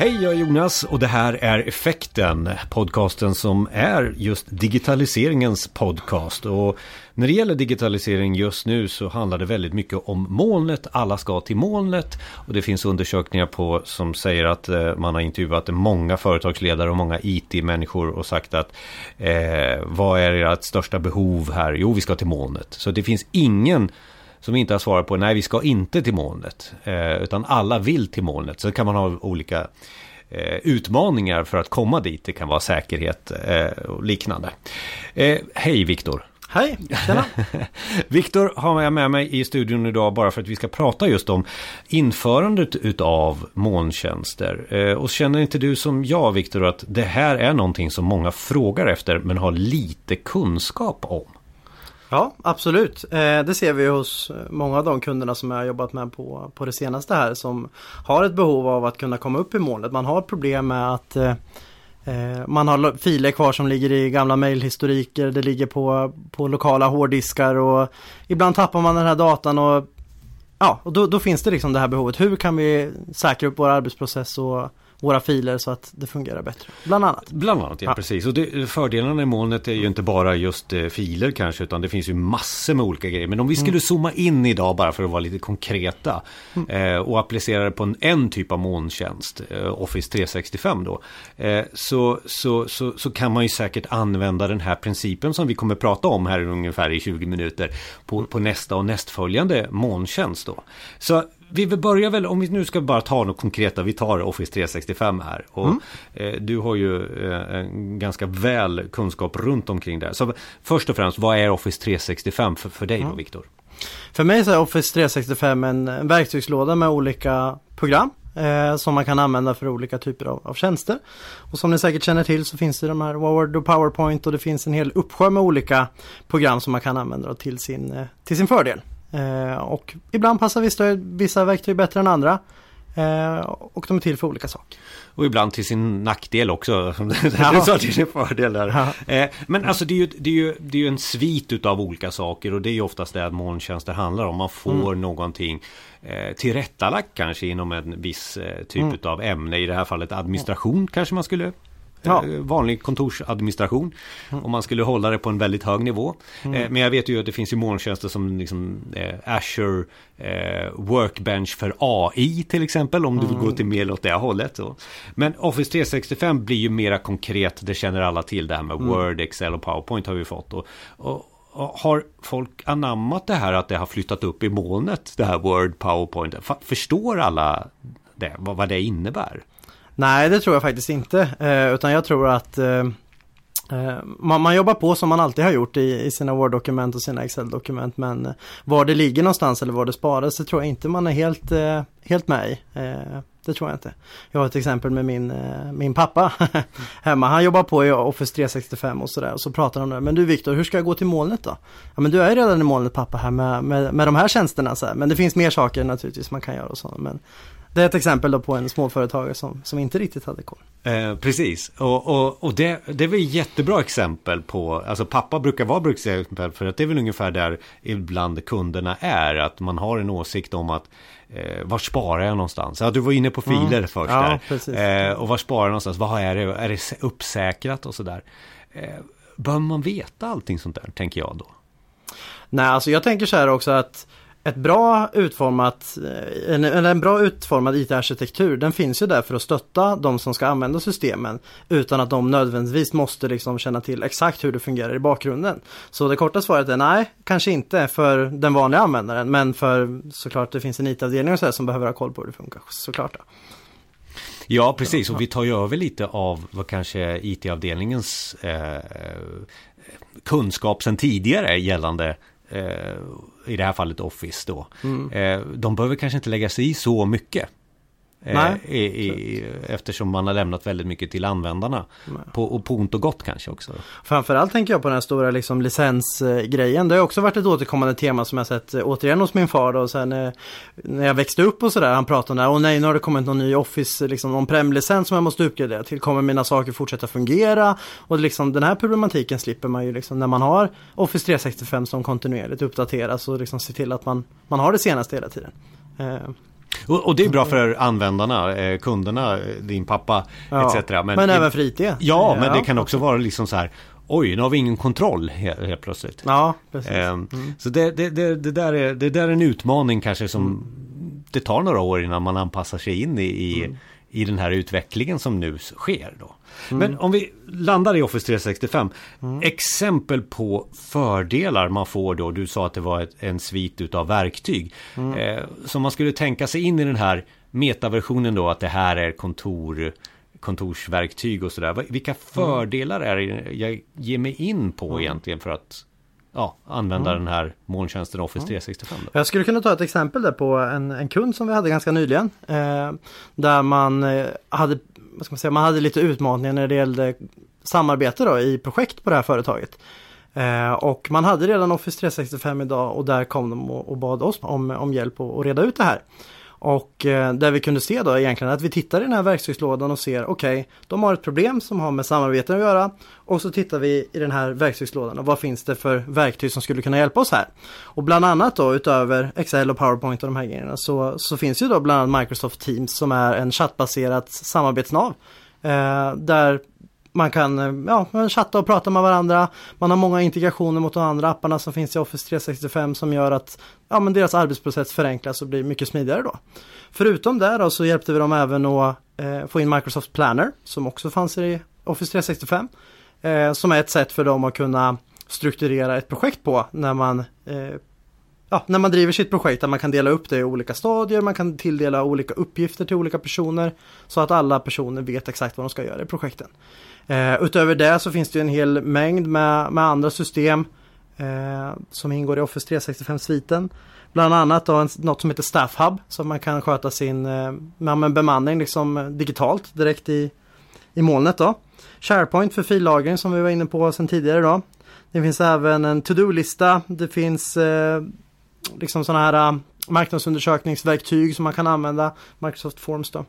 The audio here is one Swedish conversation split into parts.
Hej, jag är Jonas och det här är Effekten, podcasten som är just digitaliseringens podcast. Och när det gäller digitalisering just nu så handlar det väldigt mycket om molnet. Alla ska till molnet och det finns undersökningar på som säger att eh, man har intervjuat många företagsledare och många IT-människor och sagt att eh, vad är ert största behov här? Jo, vi ska till molnet. Så det finns ingen som inte har svarat på nej vi ska inte till molnet. Eh, utan alla vill till molnet. Så kan man ha olika eh, utmaningar för att komma dit. Det kan vara säkerhet eh, och liknande. Hej Viktor! Hej, tjena! Viktor har jag med mig i studion idag bara för att vi ska prata just om införandet utav molntjänster. Och känner inte du som jag Viktor att det här är någonting som många frågar efter men har lite kunskap om? Ja, absolut. Eh, det ser vi hos eh, många av de kunderna som jag har jobbat med på, på det senaste här som har ett behov av att kunna komma upp i molnet. Man har problem med att eh, man har filer kvar som ligger i gamla mejlhistoriker, det ligger på, på lokala hårddiskar och ibland tappar man den här datan och ja, och då, då finns det liksom det här behovet. Hur kan vi säkra upp vår arbetsprocess och våra filer så att det fungerar bättre. Bland annat. Bland annat, ja, ja. precis. Och det, fördelarna i molnet är ju inte bara just eh, filer kanske utan det finns ju massor med olika grejer. Men om vi skulle mm. zooma in idag bara för att vara lite konkreta mm. eh, och applicera det på en, en typ av molntjänst, eh, Office 365 då, eh, så, så, så, så kan man ju säkert använda den här principen som vi kommer prata om här ungefär i 20 minuter på, på nästa och nästföljande molntjänst då. Så vi vill börja väl, om vi nu ska bara ta något konkreta, vi tar Office 365 här. Och mm. eh, du har ju eh, ganska väl kunskap runt omkring det. Så först och främst, vad är Office 365 för, för dig då, mm. Viktor? För mig så är Office 365 en, en verktygslåda med olika program eh, som man kan använda för olika typer av, av, tjänster. Och som ni säkert känner till så finns det de här Word och PowerPoint och det finns en hel uppsjö med olika program som man kan använda till sin, eh, till sin fördel. Eh, och ibland passar vissa, vissa verktyg bättre än andra. Eh, och de är till för olika saker. Och ibland till sin nackdel också. Ja. du sa till sin fördel där. Ja. Eh, men alltså det är, ju, det, är ju, det är ju en svit av olika saker och det är ju oftast det molntjänster handlar om. Man får mm. någonting eh, tillrättalagt kanske inom en viss typ mm. av ämne. I det här fallet administration mm. kanske man skulle Ja. Eh, vanlig kontorsadministration. Mm. Om man skulle hålla det på en väldigt hög nivå. Mm. Eh, men jag vet ju att det finns ju molntjänster som liksom eh, Azure Workbench för AI till exempel. Om du vill gå mm. till mer åt det hållet. Så. Men Office 365 blir ju mera konkret. Det känner alla till. Det här med mm. Word, Excel och PowerPoint har vi fått. Och, och, har folk anammat det här att det har flyttat upp i molnet? Det här Word, PowerPoint. Förstår alla det, vad, vad det innebär? Nej, det tror jag faktiskt inte. Eh, utan jag tror att eh, eh, man, man, jobbar på som man alltid har gjort i, i sina Word-dokument och sina Excel-dokument. Men eh, var det ligger någonstans eller var det sparas, det tror jag inte man är helt, eh, helt med i. Eh, det tror jag inte. Jag har ett exempel med min, eh, min pappa hemma. Han jobbar på i Office 365 och sådär. Och så pratar han om det. Men du Viktor, hur ska jag gå till molnet då? Ja men du är redan i molnet pappa här med, med, med de här tjänsterna. Så här. Men det finns mer saker naturligtvis man kan göra och så. Men det är ett exempel då på en småföretagare som, som inte riktigt hade koll. Eh, precis, och, och, och det, det är väl ett jättebra exempel på, alltså pappa brukar vara bruksexempel för att det är väl ungefär där ibland kunderna är, att man har en åsikt om att eh, var sparar jag någonstans? Ja, du var inne på mm. filer mm. först ja, där. Eh, och var sparar jag någonstans? Vad är det? Är det uppsäkrat och sådär? Eh, bör man veta allting sånt där, tänker jag då? Nej, alltså jag tänker så här också att ett bra utformat, eh, en, en bra utformad IT-arkitektur den finns ju där för att stötta de som ska använda systemen utan att de nödvändigtvis måste liksom känna till exakt hur det fungerar i bakgrunden. Så det korta svaret är nej, kanske inte för den vanliga användaren men för såklart det finns en IT-avdelning och så som behöver ha koll på hur det funkar såklart. Då. Ja, precis. Och vi tar ju över lite av vad kanske IT-avdelningens eh, kunskap sedan tidigare gällande Eh, i det här fallet Office då. Mm. De behöver kanske inte lägga sig i så mycket. Eh, i, i, eftersom man har lämnat väldigt mycket till användarna. På, och på ont och gott kanske också. Framförallt tänker jag på den här stora liksom, licensgrejen. Det har också varit ett återkommande tema som jag sett eh, återigen hos min far. Och sen, eh, när jag växte upp och sådär. Han pratade om det här. Och nej, nu har det kommit någon ny Office, liksom, någon prem-licens som jag måste uppgradera till. Kommer mina saker fortsätta fungera? Och liksom, den här problematiken slipper man ju liksom, när man har Office 365 som kontinuerligt uppdateras och liksom ser till att man, man har det senaste hela tiden. Och, och, det är bra för användarna, eh, kunderna, din pappa ja, etc. Men, men även IT. Ja, men det kan också vara liksom så här Oj, nu har vi ingen kontroll helt, helt plötsligt. Ja, precis. Eh, mm. Så det, det, det, det, där är, det där är en utmaning kanske som mm. det tar några år innan man anpassar sig in i, i, mm. I den här utvecklingen som nu sker. Då. Mm. Men om vi landar i Office 365. Mm. Exempel på fördelar man får då. Du sa att det var ett, en svit utav verktyg. Mm. Eh, så man skulle tänka sig in i den här metaversionen då att det här är kontor kontorsverktyg och sådär. Vilka fördelar är det jag ger mig in på mm. egentligen för att ja, använda mm. den här molntjänsten Office 365? Då? Jag skulle kunna ta ett exempel där på en, en kund som vi hade ganska nyligen. Eh, där man eh, hade, vad ska man säga, man hade lite utmaningar när det gällde samarbete då i projekt på det här företaget. Eh, och man hade redan Office 365 idag och där kom de och, och bad oss om, om hjälp att reda ut det här. Och eh, där vi kunde se då egentligen att vi tittar i den här verktygslådan och ser okej, okay, de har ett problem som har med samarbete att göra. Och så tittar vi i den här verktygslådan och vad finns det för verktyg som skulle kunna hjälpa oss här. Och bland annat då utöver Excel och PowerPoint och de här grejerna så, så finns ju då bland annat Microsoft Teams som är en chattbaserat samarbetsnav. Eh, där man kan eh, ja, chatta och prata med varandra. Man har många integrationer mot de andra apparna som finns i Office 365 som gör att ja, men deras arbetsprocess förenklas och blir mycket smidigare då. Förutom det då så hjälpte vi dem även att eh, få in Microsoft Planner som också fanns i Office 365. Eh, som är ett sätt för dem att kunna strukturera ett projekt på när man eh, ja, när man driver sitt projekt att man kan dela upp det i olika stadier, man kan tilldela olika uppgifter till olika personer så att alla personer vet exakt vad de ska göra i projekten. Eh, utöver det så finns det en hel mängd med, med andra system eh, som ingår i Office 365-sviten. Bland annat då en, något som heter Staff Hub så man kan sköta sin eh, med bemanning liksom digitalt direkt i, i molnet då. SharePoint för fillagring som vi var inne på sedan tidigare då. Det finns även en to-do-lista. Det finns eh, liksom sådana här äh, marknadsundersökningsverktyg som man kan använda. Microsoft Forms då.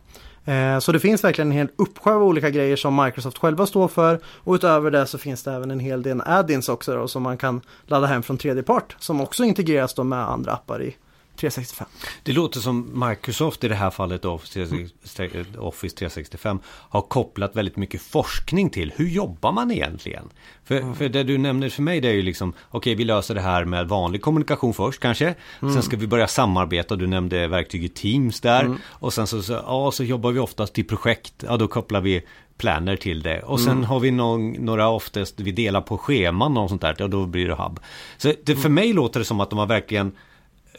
Eh, så det finns verkligen en hel uppsjö av olika grejer som Microsoft själva står för och utöver det så finns det även en hel del add-ins också då, som man kan ladda hem från tredje part som också integreras då med andra appar i 365. Det låter som Microsoft i det här fallet Office 365 har kopplat väldigt mycket forskning till hur jobbar man egentligen? För, mm. för det du nämner för mig det är ju liksom okej okay, vi löser det här med vanlig kommunikation först kanske. Mm. Sen ska vi börja samarbeta, du nämnde verktyget Teams där. Mm. Och sen så, så, ja, så jobbar vi oftast i projekt, ja då kopplar vi planer till det. Och sen mm. har vi någon, några oftast, vi delar på scheman och sånt där, och då blir det hub. Så det, för mm. mig låter det som att de har verkligen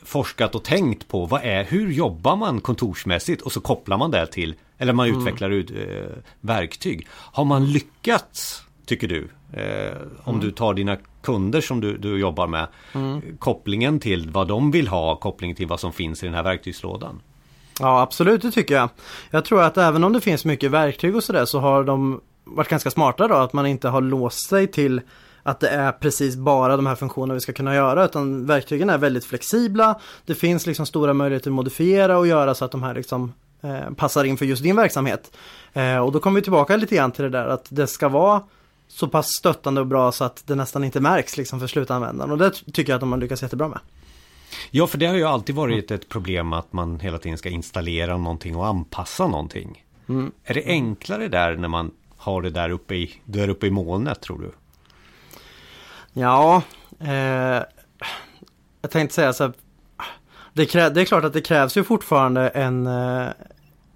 forskat och tänkt på vad är, hur jobbar man kontorsmässigt och så kopplar man det till, eller man mm. utvecklar ut, eh, verktyg. Har man lyckats, tycker du? Eh, om mm. du tar dina kunder som du, du jobbar med, mm. kopplingen till vad de vill ha, kopplingen till vad som finns i den här verktygslådan. Ja absolut, det tycker jag. Jag tror att även om det finns mycket verktyg och sådär så har de varit ganska smarta då, att man inte har låst sig till att det är precis bara de här funktionerna vi ska kunna göra utan verktygen är väldigt flexibla. Det finns liksom stora möjligheter att modifiera och göra så att de här liksom eh, passar in för just din verksamhet. Eh, och då kommer vi tillbaka lite grann till det där att det ska vara så pass stöttande och bra så att det nästan inte märks liksom för slutanvändaren och det tycker jag att de har lyckats jättebra med. Ja, för det har ju alltid varit ett problem att man hela tiden ska installera någonting och anpassa någonting. Mm. Är det enklare där när man har det där uppe i, där uppe i molnet tror du? Ja, eh, jag tänkte säga så här, det, krä, det, är klart att det krävs ju fortfarande en, eh,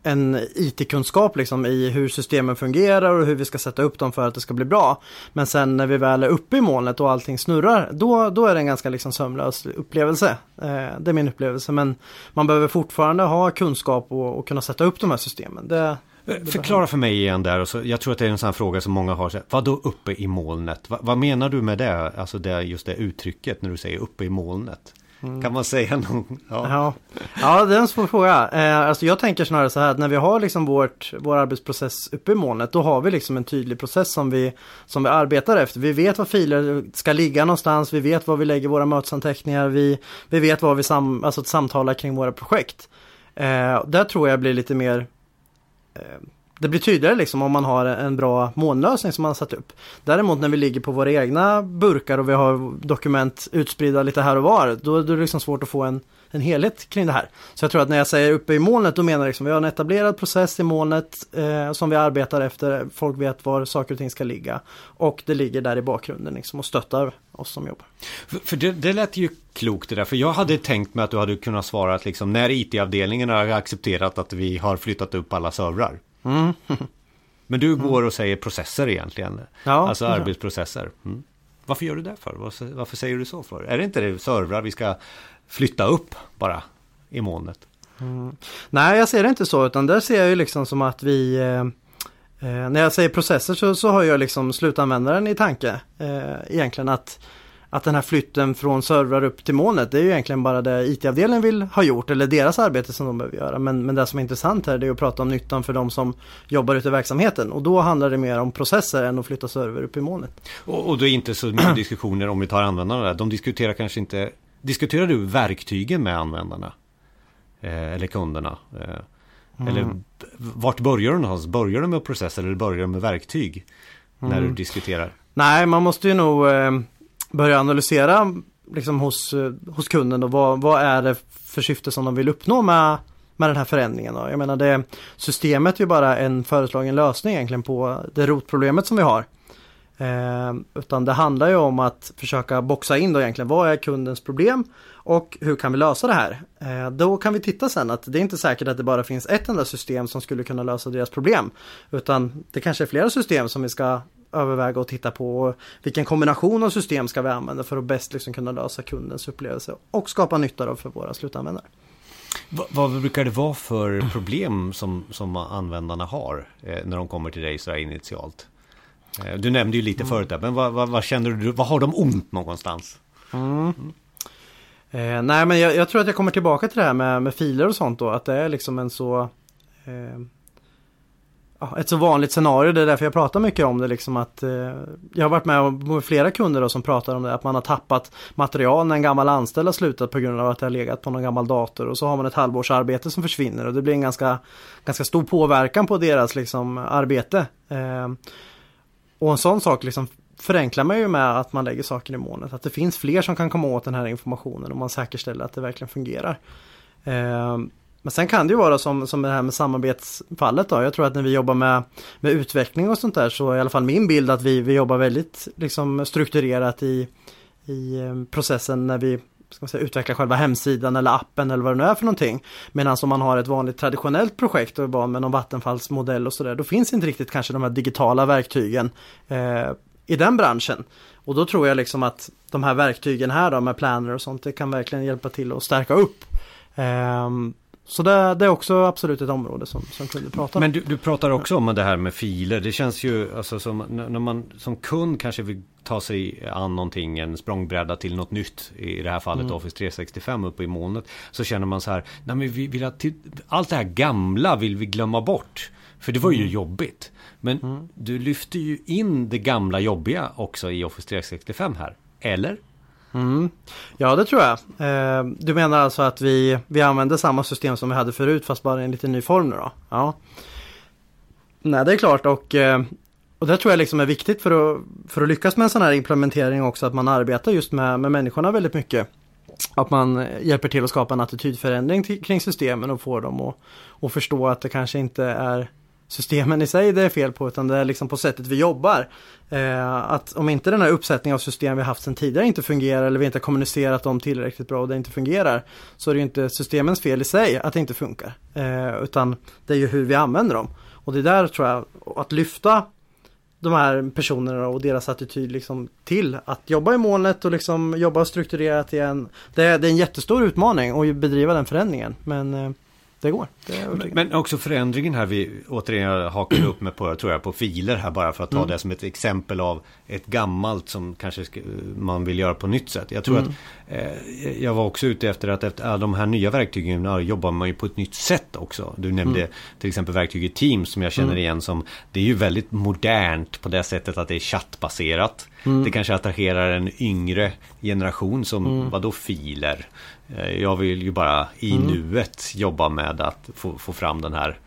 en IT-kunskap liksom i hur systemen fungerar och hur vi ska sätta upp dem för att det ska bli bra. Men sen när vi väl är uppe i molnet och allting snurrar, då, då är det en ganska liksom sömlös upplevelse. Eh, det är min upplevelse, men man behöver fortfarande ha kunskap och, och kunna sätta upp de här systemen. Det, Förklara för mig igen där, och så, jag tror att det är en sån här fråga som många har. Vad då uppe i molnet? Va, vad menar du med det? Alltså det, just det uttrycket när du säger uppe i molnet. Mm. Kan man säga någon? Ja. ja. Ja. det är en svår fråga. Eh, alltså jag tänker snarare så här att när vi har liksom vårt, vår arbetsprocess uppe i molnet då har vi liksom en tydlig process som vi, som vi arbetar efter. Vi vet var filer ska ligga någonstans, vi vet var vi lägger våra mötesanteckningar, vi, vi vet var vi sam, alltså samtalar kring våra projekt. Eh, där tror jag blir lite mer Eh, Eh, det blir tydligare liksom om man har en bra molnlösning som man har satt upp. Däremot när vi ligger på våra egna burkar och vi har dokument utspridda lite här och var, då är det liksom svårt att få en, en helhet kring det här. Så jag tror att när jag säger uppe i molnet, då menar jag liksom vi har en etablerad process i molnet eh, som vi arbetar efter. Folk vet var saker och ting ska ligga. Och det ligger där i bakgrunden liksom och stöttar oss som jobbar. För, för det, det lät ju klokt det där. För jag hade tänkt mig att du hade kunnat svara att liksom när IT-avdelningen har accepterat att vi har flyttat upp alla servrar. Mm. Men du går och säger processer egentligen. Ja, alltså arbetsprocesser. Mm. Varför gör du det för? Varför, säger du så för? Är det inte det servrar vi ska flytta upp bara i molnet? Mm. Nej, jag ser det inte så utan där ser jag ju liksom som att vi eh, eh, När jag säger processer så, så har jag liksom slutanvändaren i tanke. Eh, egentligen att att den här flytten från servrar upp till molnet det är ju egentligen bara det IT-avdelningen vill ha gjort eller deras arbete som de behöver göra. Men, men det som är intressant här det är att prata om nyttan för de som jobbar ute i verksamheten och då handlar det mer om processer än att flytta server upp i molnet. Och, och det är inte så mycket diskussioner om vi tar användarna där. De diskuterar kanske inte Diskuterar du verktygen med användarna? Eh, eller kunderna? Eh, mm. Eller vart börjar du någonstans? Börjar du med processer eller börjar du med verktyg? Mm. När du mm. diskuterar? Nej, man måste ju nog eh, börja analysera liksom hos, eh, hos kunden och vad, vad är det för syfte som de vill uppnå med, med den här förändringen. Då. Jag menar det, systemet är ju bara en föreslagen lösning egentligen på det rotproblemet som vi har. Eh, utan det handlar ju om att försöka boxa in då egentligen vad är kundens problem och hur kan vi lösa det här? Eh, då kan vi titta sen att det är inte säkert att det bara finns ett enda system som skulle kunna lösa deras problem. Utan det kanske är flera system som vi ska överväga och titta på vilken kombination av system ska vi använda för att bäst liksom kunna lösa kundens upplevelse och skapa nytta för våra slutanvändare. Vad, vad brukar det vara för problem som, som användarna har eh, när de kommer till dig så här initialt? Eh, du nämnde ju lite mm. förut där, men vad, vad, vad, känner du, vad har de ont någonstans? Mm. Mm. Eh, nej men jag, jag, tror att jag kommer tillbaka till det här med, med filer och sånt då, att det är liksom en så ja, ett så vanligt scenario. Det är därför jag pratar mycket om det. Liksom att, eh, jag har varit med med flera kunder då, som pratar om det. Att man har tappat material när en gammal anställd har slutat på grund av att det har legat på någon gammal dator. Och så har man ett halvårsarbete som försvinner. Och det blir en ganska, ganska stor påverkan på deras liksom, arbete. Eh, och en sån sak liksom förenklar man ju med att man lägger saker i molnet. Att det finns fler som kan komma åt den här informationen och man säkerställer att det verkligen fungerar. Eh, men sen kan det ju vara som, som det här med samarbetsfallet då. Jag tror att när vi jobbar med, med utveckling och sånt där så är i alla fall min bild att vi, vi jobbar väldigt liksom, strukturerat i, i eh, processen när vi ska säga, utvecklar själva hemsidan eller appen eller vad det nu är för någonting. Medan om man har ett vanligt traditionellt projekt och bara med någon vattenfallsmodell och sådär, då finns inte riktigt kanske de här digitala verktygen eh, i den branschen. Och då tror jag liksom att de här verktygen här då med planer och sånt, det kan verkligen hjälpa till att stärka upp. Eh, så det, det, är också absolut ett område som, som kunder pratar om. Men du, du, pratar också om det här med filer. Det känns ju alltså som när man som kund kanske vill ta sig an någonting, en språngbräda till något nytt. I det här fallet mm. Office 365 uppe i molnet. Så känner man så här, nej men vi vill att till, allt det här gamla vill vi glömma bort. För det var ju mm. jobbigt. Men mm. du lyfter ju in det gamla jobbiga också i Office 365 här. Eller? Mm. Ja det tror jag. Eh, du menar alltså att vi, vi använder samma system som vi hade förut fast bara i en lite ny form nu då? Ja. Nej det är klart och, eh, och det tror jag liksom är viktigt för att, för att lyckas med en sån här implementering också att man arbetar just med, med människorna väldigt mycket. Att man hjälper till att skapa en attitydförändring till, kring systemen och får dem att, att förstå att det kanske inte är systemen i sig det är fel på utan det är liksom på sättet vi jobbar. Eh, att om inte den här uppsättningen av system vi haft sedan tidigare inte fungerar eller vi inte kommunicerat dem tillräckligt bra och det inte fungerar så är det inte systemens fel i sig att det inte funkar. Eh, utan det är ju hur vi använder dem. Och det är där tror jag att lyfta de här personerna och deras attityd liksom till att jobba i molnet och liksom jobba strukturerat igen. Det är, det är en jättestor utmaning att bedriva den förändringen. Men eh, det går. Det men, också förändringen här, vi återigen hakar upp med på, tror jag, på filer här bara för att ta mm. det som ett exempel av ett gammalt som kanske man vill göra på nytt sätt. Jag tror mm. att eh, jag var också ute efter att efter alla de här nya verktygen jobbar man ju på ett nytt sätt också. Du nämnde mm. till exempel verktyget Teams som jag känner mm. igen som det är ju väldigt modernt på det sättet att det är chattbaserat. Mm. Det kanske attraherar en yngre generation som, mm. vadå filer? Eh, jag vill ju bara i mm. nuet jobba med att få, få fram den här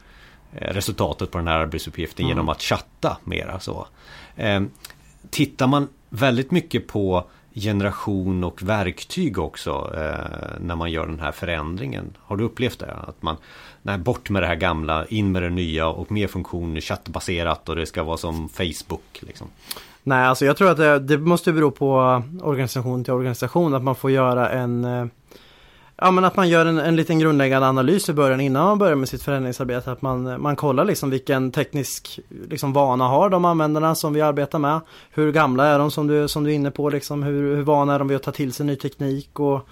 resultatet på den här arbetsuppgiften mm. genom att chatta mera så. Eh, tittar man väldigt mycket på generation och verktyg också eh, när man gör den här förändringen. Har du upplevt det? Att man, nej, bort med det här gamla, in med det nya och mer funktioner, chattbaserat och det ska vara som Facebook. Liksom. Nej, alltså jag tror att det, det måste bero på organisation till organisation att man får göra en eh, Ja men att man gör en, en liten grundläggande analys i början innan man börjar med sitt förändringsarbete. Att man, man kollar liksom vilken teknisk liksom, vana har de användarna som vi arbetar med. Hur gamla är de som du, som du är inne på liksom. Hur, hur vana är de vid att ta till sig ny teknik och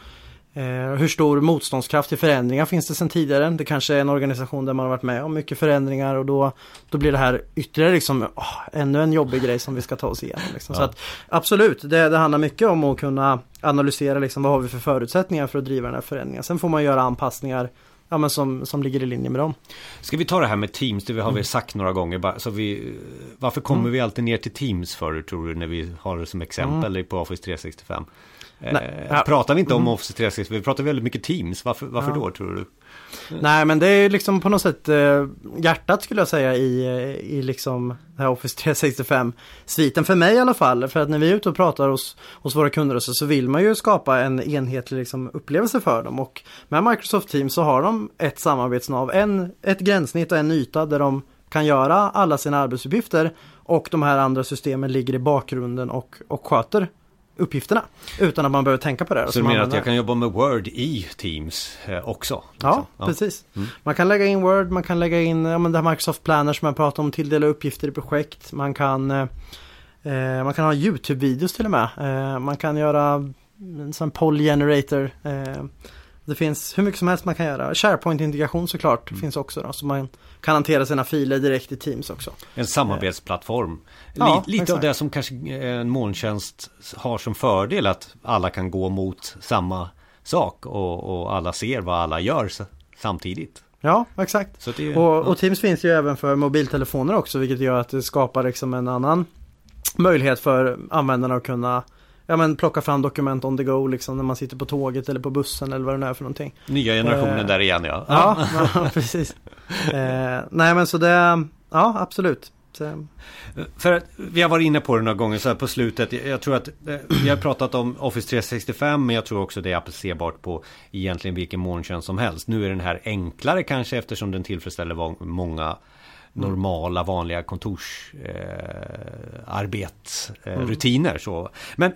hur stor motståndskraft till förändringar finns det sedan tidigare? Det kanske är en organisation där man har varit med om mycket förändringar och då, då blir det här ytterligare liksom, oh, ännu en jobbig grej som vi ska ta oss igenom. Liksom. Ja. Så att, absolut, det, det handlar mycket om att kunna analysera liksom, vad har vi för förutsättningar för att driva den här förändringen. Sen får man göra anpassningar ja, men som, som ligger i linje med dem. Ska vi ta det här med Teams, det har vi mm. sagt några gånger. Så vi, varför kommer mm. vi alltid ner till Teams för tror du, när vi har det som exempel mm. på Office 365? Nej, eh, pratar vi inte om mm. Office 365, vi pratar väldigt mycket Teams. Varför, varför ja. då tror du? Nej men det är liksom på något sätt eh, hjärtat skulle jag säga i, i liksom här Office 365 sviten för mig i alla fall. För att när vi är ute och pratar hos, hos våra kunder så, så vill man ju skapa en enhetlig liksom, upplevelse för dem. Och med Microsoft Teams så har de ett samarbetsnav, en, ett gränssnitt och en yta där de kan göra alla sina arbetsuppgifter och de här andra systemen ligger i bakgrunden och, och sköter uppgifterna. Utan att man behöver tänka på det. Så du menar att jag kan jobba med Word i Teams eh, också? Liksom? Ja, ja, precis. Mm. Man kan lägga in Word, man kan lägga in ja, men det här Microsoft Planner som jag pratade om, tilldela uppgifter i projekt. Man kan, eh, eh man kan ha YouTube-videos till och med. Eh, man kan göra en sån poll generator. Eh, det finns hur mycket som helst man kan göra. SharePoint-integration såklart mm. finns också då, så man kan hantera sina filer direkt i Teams också. En samarbetsplattform. Ja, lite exakt. av det som kanske en molntjänst har som fördel att alla kan gå mot samma sak och, och alla ser vad alla gör samtidigt. Ja, exakt. Det, och, och, Teams finns ju även för mobiltelefoner också vilket gör att det skapar liksom en annan möjlighet för användarna att kunna ja, men plocka fram dokument on the go liksom när man sitter på tåget eller på bussen eller vad det nu är för någonting. Nya generationen eh, där igen ja. Ja, ja precis. Eh, nej men så det, ja absolut. Så. För att vi har varit inne på det några gånger så här på slutet. Jag tror att eh, vi har pratat om Office 365 men jag tror också det är applicerbart på egentligen vilken molntjänst som helst. Nu är den här enklare kanske eftersom den tillfredsställer många normala vanliga kontorsarbetsrutiner. Eh, mm. Men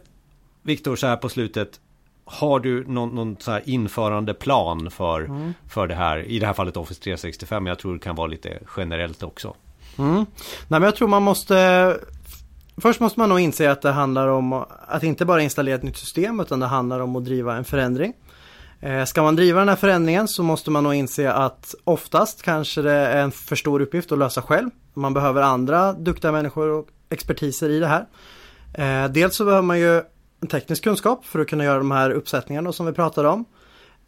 Viktor, så här på slutet. Har du någon, någon så här införandeplan för, mm. för det här? I det här fallet Office 365. Men jag tror det kan vara lite generellt också. Mm. Nej men jag tror man måste Först måste man nog inse att det handlar om att inte bara installera ett nytt system utan det handlar om att driva en förändring. Eh, ska man driva den här förändringen så måste man nog inse att oftast kanske det är en för stor uppgift att lösa själv. Man behöver andra duktiga människor och expertiser i det här. Eh, dels så behöver man ju en teknisk kunskap för att kunna göra de här uppsättningarna som vi pratade om.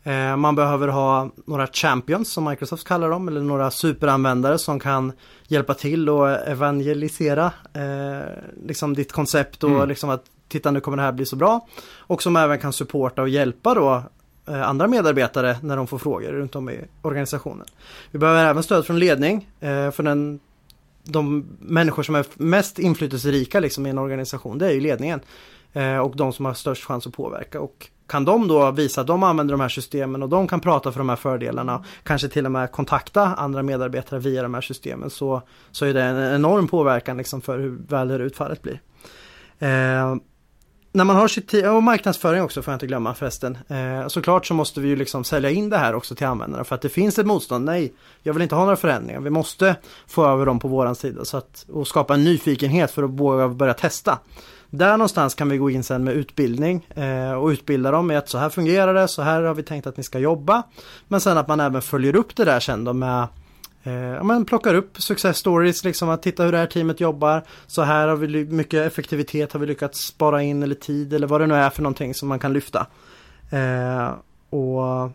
Eh, man behöver ha några champions som Microsoft kallar dem eller några superanvändare som kan hjälpa till och evangelisera eh, liksom ditt koncept och mm. liksom att titta nu kommer det här bli så bra. Och som även kan supporta och hjälpa då eh, andra medarbetare när de får frågor runt om i organisationen. Vi behöver även stöd från ledning eh, för den de människor som är mest inflytelserika liksom i en organisation, det är ju ledningen. Eh, och de som har störst chans att påverka. Och kan de då visa att de använder de här systemen och de kan prata för de här fördelarna, kanske till och med kontakta andra medarbetare via de här systemen så, så är det en enorm påverkan liksom för hur väl det utfallet blir. Eh, när man har sitt och marknadsföring också får jag inte glömma förresten. Eh, såklart så måste vi ju liksom sälja in det här också till användarna för att det finns ett motstånd. Nej, jag vill inte ha några förändringar. Vi måste få över dem på våran sida så att, och skapa en nyfikenhet för att våga börja testa. Där någonstans kan vi gå in sen med utbildning eh, och utbilda dem med att så här fungerar det, så här har vi tänkt att ni ska jobba. Men sen att man även följer upp det där sen då med Eh, ja, man plockar upp success stories, liksom att titta hur det här teamet jobbar. Så här har vi mycket effektivitet har vi lyckats spara in eller tid eller vad det nu är för någonting som man kan lyfta. Eh, och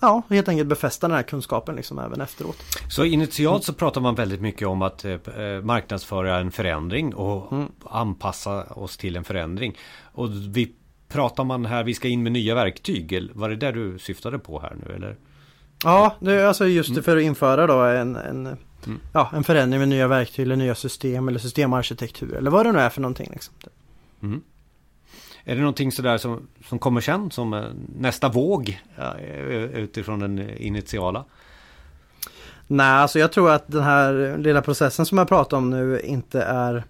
ja, helt enkelt befästa den här kunskapen liksom även efteråt. Så initialt så pratar man väldigt mycket om att eh, marknadsföra en förändring och mm. anpassa oss till en förändring. Och vi pratar man här, vi ska in med nya verktyg. Var det där du syftade på här nu eller? Ja, det är alltså just mm. för att införa då en, en mm. ja, en förändring med nya verktyg eller nya system eller systemarkitektur eller vad det nu är för någonting. Liksom. Mm. Är det någonting sådär som, som kommer sen som eh, nästa våg eh, utifrån den initiala? Nej, alltså jag tror att den här lilla processen som jag pratar om nu inte är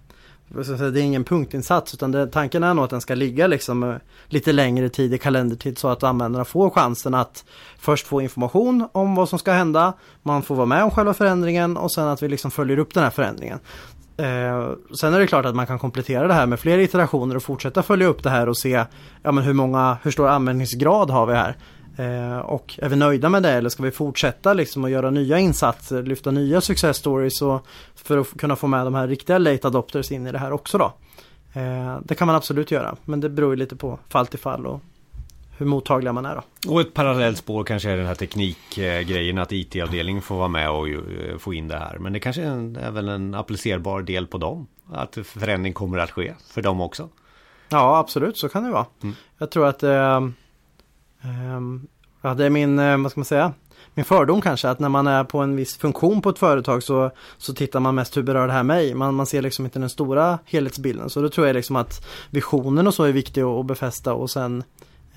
det är ingen punktinsats utan det, tanken är nog att den ska ligga liksom eh, lite längre tid i kalendertid så att användarna får chansen att först få information om vad som ska hända. Man får vara med om själva förändringen och sen att vi liksom följer upp den här förändringen. Eh, sen är det klart att man kan komplettera det här med fler iterationer och fortsätta följa upp det här och se ja, men hur många, hur stor användningsgrad har vi här. Eh, och är vi nöjda med det eller ska vi fortsätta liksom att göra nya insatser, lyfta nya success stories och för att kunna få med de här riktiga late adopters in i det här också då. Eh, det kan man absolut göra men det beror lite på fall till fall och hur mottagliga man är då. Och ett parallellt spår kanske är den här teknikgrejen att IT-avdelningen får vara med och eh, få in det här. Men det kanske är väl en applicerbar del på dem. Att förändring kommer att ske för dem också. Ja absolut så kan det vara. Mm. Jag tror att eh, Ehm, ja, det är min, eh, vad ska man säga, min fördom kanske att när man är på en viss funktion på ett företag så, så tittar man mest hur berör det här mig. Man, man ser liksom inte den stora helhetsbilden. Så då tror jag liksom att visionen och så är viktig att befästa och sen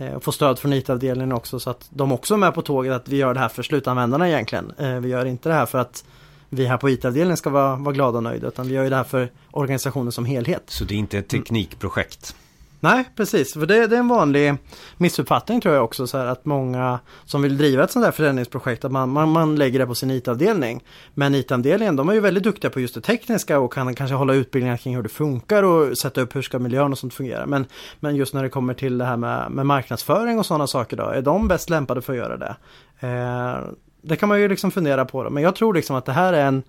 Eh, och få stöd från IT-avdelningen också så att de också är med på tåget att vi gör det här för slutanvändarna egentligen. Eh, vi gör inte det här för att vi här på IT-avdelningen ska vara, vara glada och nöjda utan vi gör ju det här för organisationen som helhet. Så det är inte ett teknikprojekt? Nej, precis. För det, det, är en vanlig missuppfattning tror jag också så här att många som vill driva ett sånt här förändringsprojekt att man, man, man lägger det på sin IT-avdelning. Men IT-avdelningen de är ju väldigt duktiga på just det tekniska och kan kanske hålla utbildningar kring hur det funkar och sätta upp hur ska miljön och sånt fungera. Men, men just när det kommer till det här med, med marknadsföring och sådana saker då, är de bäst lämpade för att göra det? Eh, det kan man ju liksom fundera på. Då. Men jag tror liksom att det här är en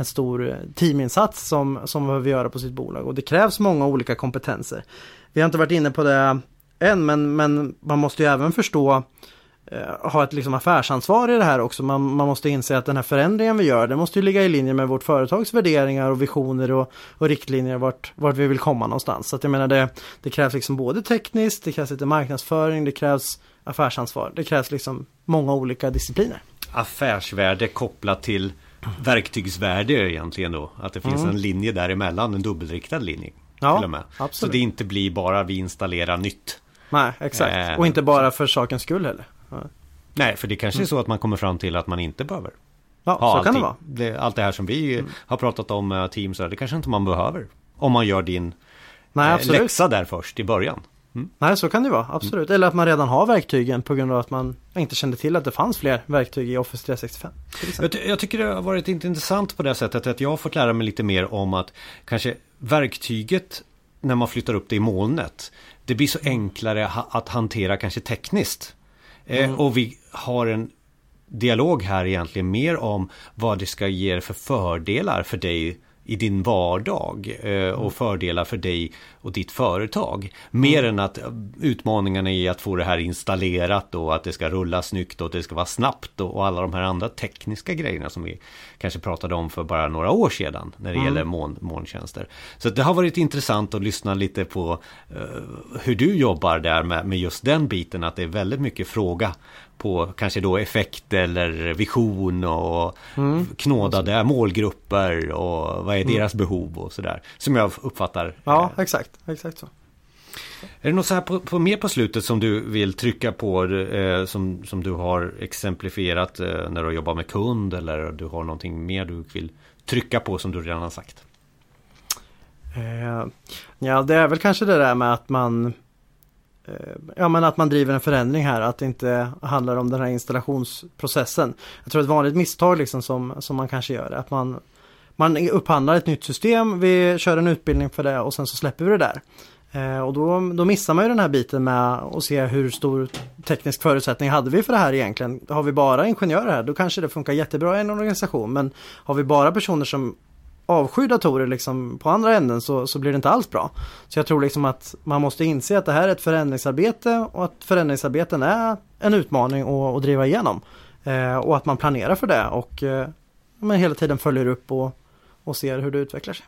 en stor teaminsats som, som man behöver göra på sitt bolag och det krävs många olika kompetenser. Vi har inte varit inne på det än men, men man måste ju även förstå eh, ha ett liksom affärsansvar i det här också. Man, man måste inse att den här förändringen vi gör, det måste ju ligga i linje med vårt företags värderingar och visioner och, och riktlinjer vart, vart vi vill komma någonstans. Så att jag menar det, det krävs liksom både tekniskt, det krävs lite marknadsföring, det krävs affärsansvar. Det krävs liksom många olika discipliner. Affärsvärde kopplat till verktygsvärde egentligen då? Att det finns mm. en linje däremellan, en dubbelriktad linje. Ja, till och med. Absolut. Så det inte blir bara vi installerar nytt. Nej, exakt. Eh, och inte bara för sakens skull heller. Nej, för det kanske är så att man kommer fram till att man inte behöver. Ja, så kan det vara. Det, allt det här som vi mm. har pratat om, uh, Teams, det kanske inte man behöver. Om man gör din Nej, eh, läxa där först i början. Mm. Nej, så kan det vara. Absolut. Mm. Eller att man redan har verktygen på grund av att man inte kände till att det fanns fler verktyg i Office 365. Jag, jag, tycker det har varit intressant på det sättet att jag har fått lära mig lite mer om att kanske verktyget när man flyttar upp det i molnet. Det blir så enklare att hantera kanske tekniskt. Eh, mm. och vi har en dialog här egentligen mer om vad det ska ge för fördelar för dig i din vardag eh, och fördelar för dig och ditt företag. Mer mm. än att utmaningarna är att få det här installerat och att det ska rulla snyggt och att det ska vara snabbt och, alla de här andra tekniska grejerna som vi kanske pratade om för bara några år sedan när det mm. gäller moln, molntjänster. Så det har varit intressant att lyssna lite på uh, hur du jobbar där med, med just den biten att det är väldigt mycket fråga på kanske då effekt eller vision och mm. knådade målgrupper och vad är mm. deras behov och sådär. Som jag uppfattar. Ja, exakt. Exakt så. Är det något så här på, på mer på slutet som du vill trycka på eh, som, som du har exemplifierat eh, när du jobbar med kund eller du har någonting mer du vill trycka på som du redan har sagt? Eh, ja, det är väl kanske det där med att man Eh, ja men att man driver en förändring här, att det inte handlar om den här installationsprocessen. Jag tror ett vanligt misstag liksom som, som man kanske gör är att man, man upphandlar ett nytt system, vi kör en utbildning för det och sen så släpper vi det där. Eh, och då, då missar man ju den här biten med att se hur stor teknisk förutsättning hade vi för det här egentligen. Har vi bara ingenjörer här då kanske det funkar jättebra i en organisation men har vi bara personer som avskyr datorer liksom på andra änden så, så blir det inte alls bra. Så jag tror liksom att man måste inse att det här är ett förändringsarbete och att förändringsarbeten är en utmaning att, att driva igenom. Eh, och att man planerar för det och eh, man hela tiden följer upp och, och ser hur det utvecklar sig.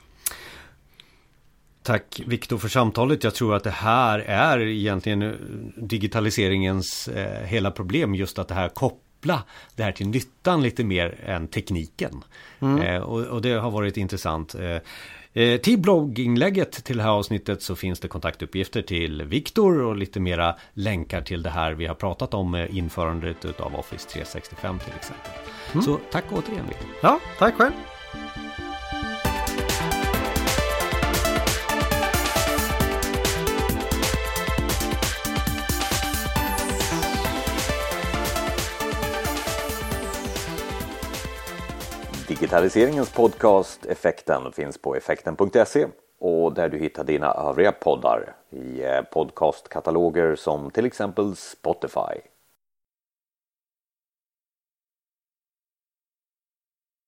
Tack Viktor för samtalet. Jag tror att det här är egentligen digitaliseringens eh, hela problem. Just att det här koppla det här till nyttan lite mer än tekniken. Mm. Eh, och, och, det har varit intressant. Eh, eh, till blogginlägget till det här avsnittet så finns det kontaktuppgifter till Viktor och lite mera länkar till det här vi har pratat om införandet av Office 365 till exempel. Mm. Så tack återigen Viktor. Ja, tack själv. Digitaliseringens podcast Effekten finns på effekten.se och där du hittar dina övriga poddar i eh, podcastkataloger som till exempel Spotify.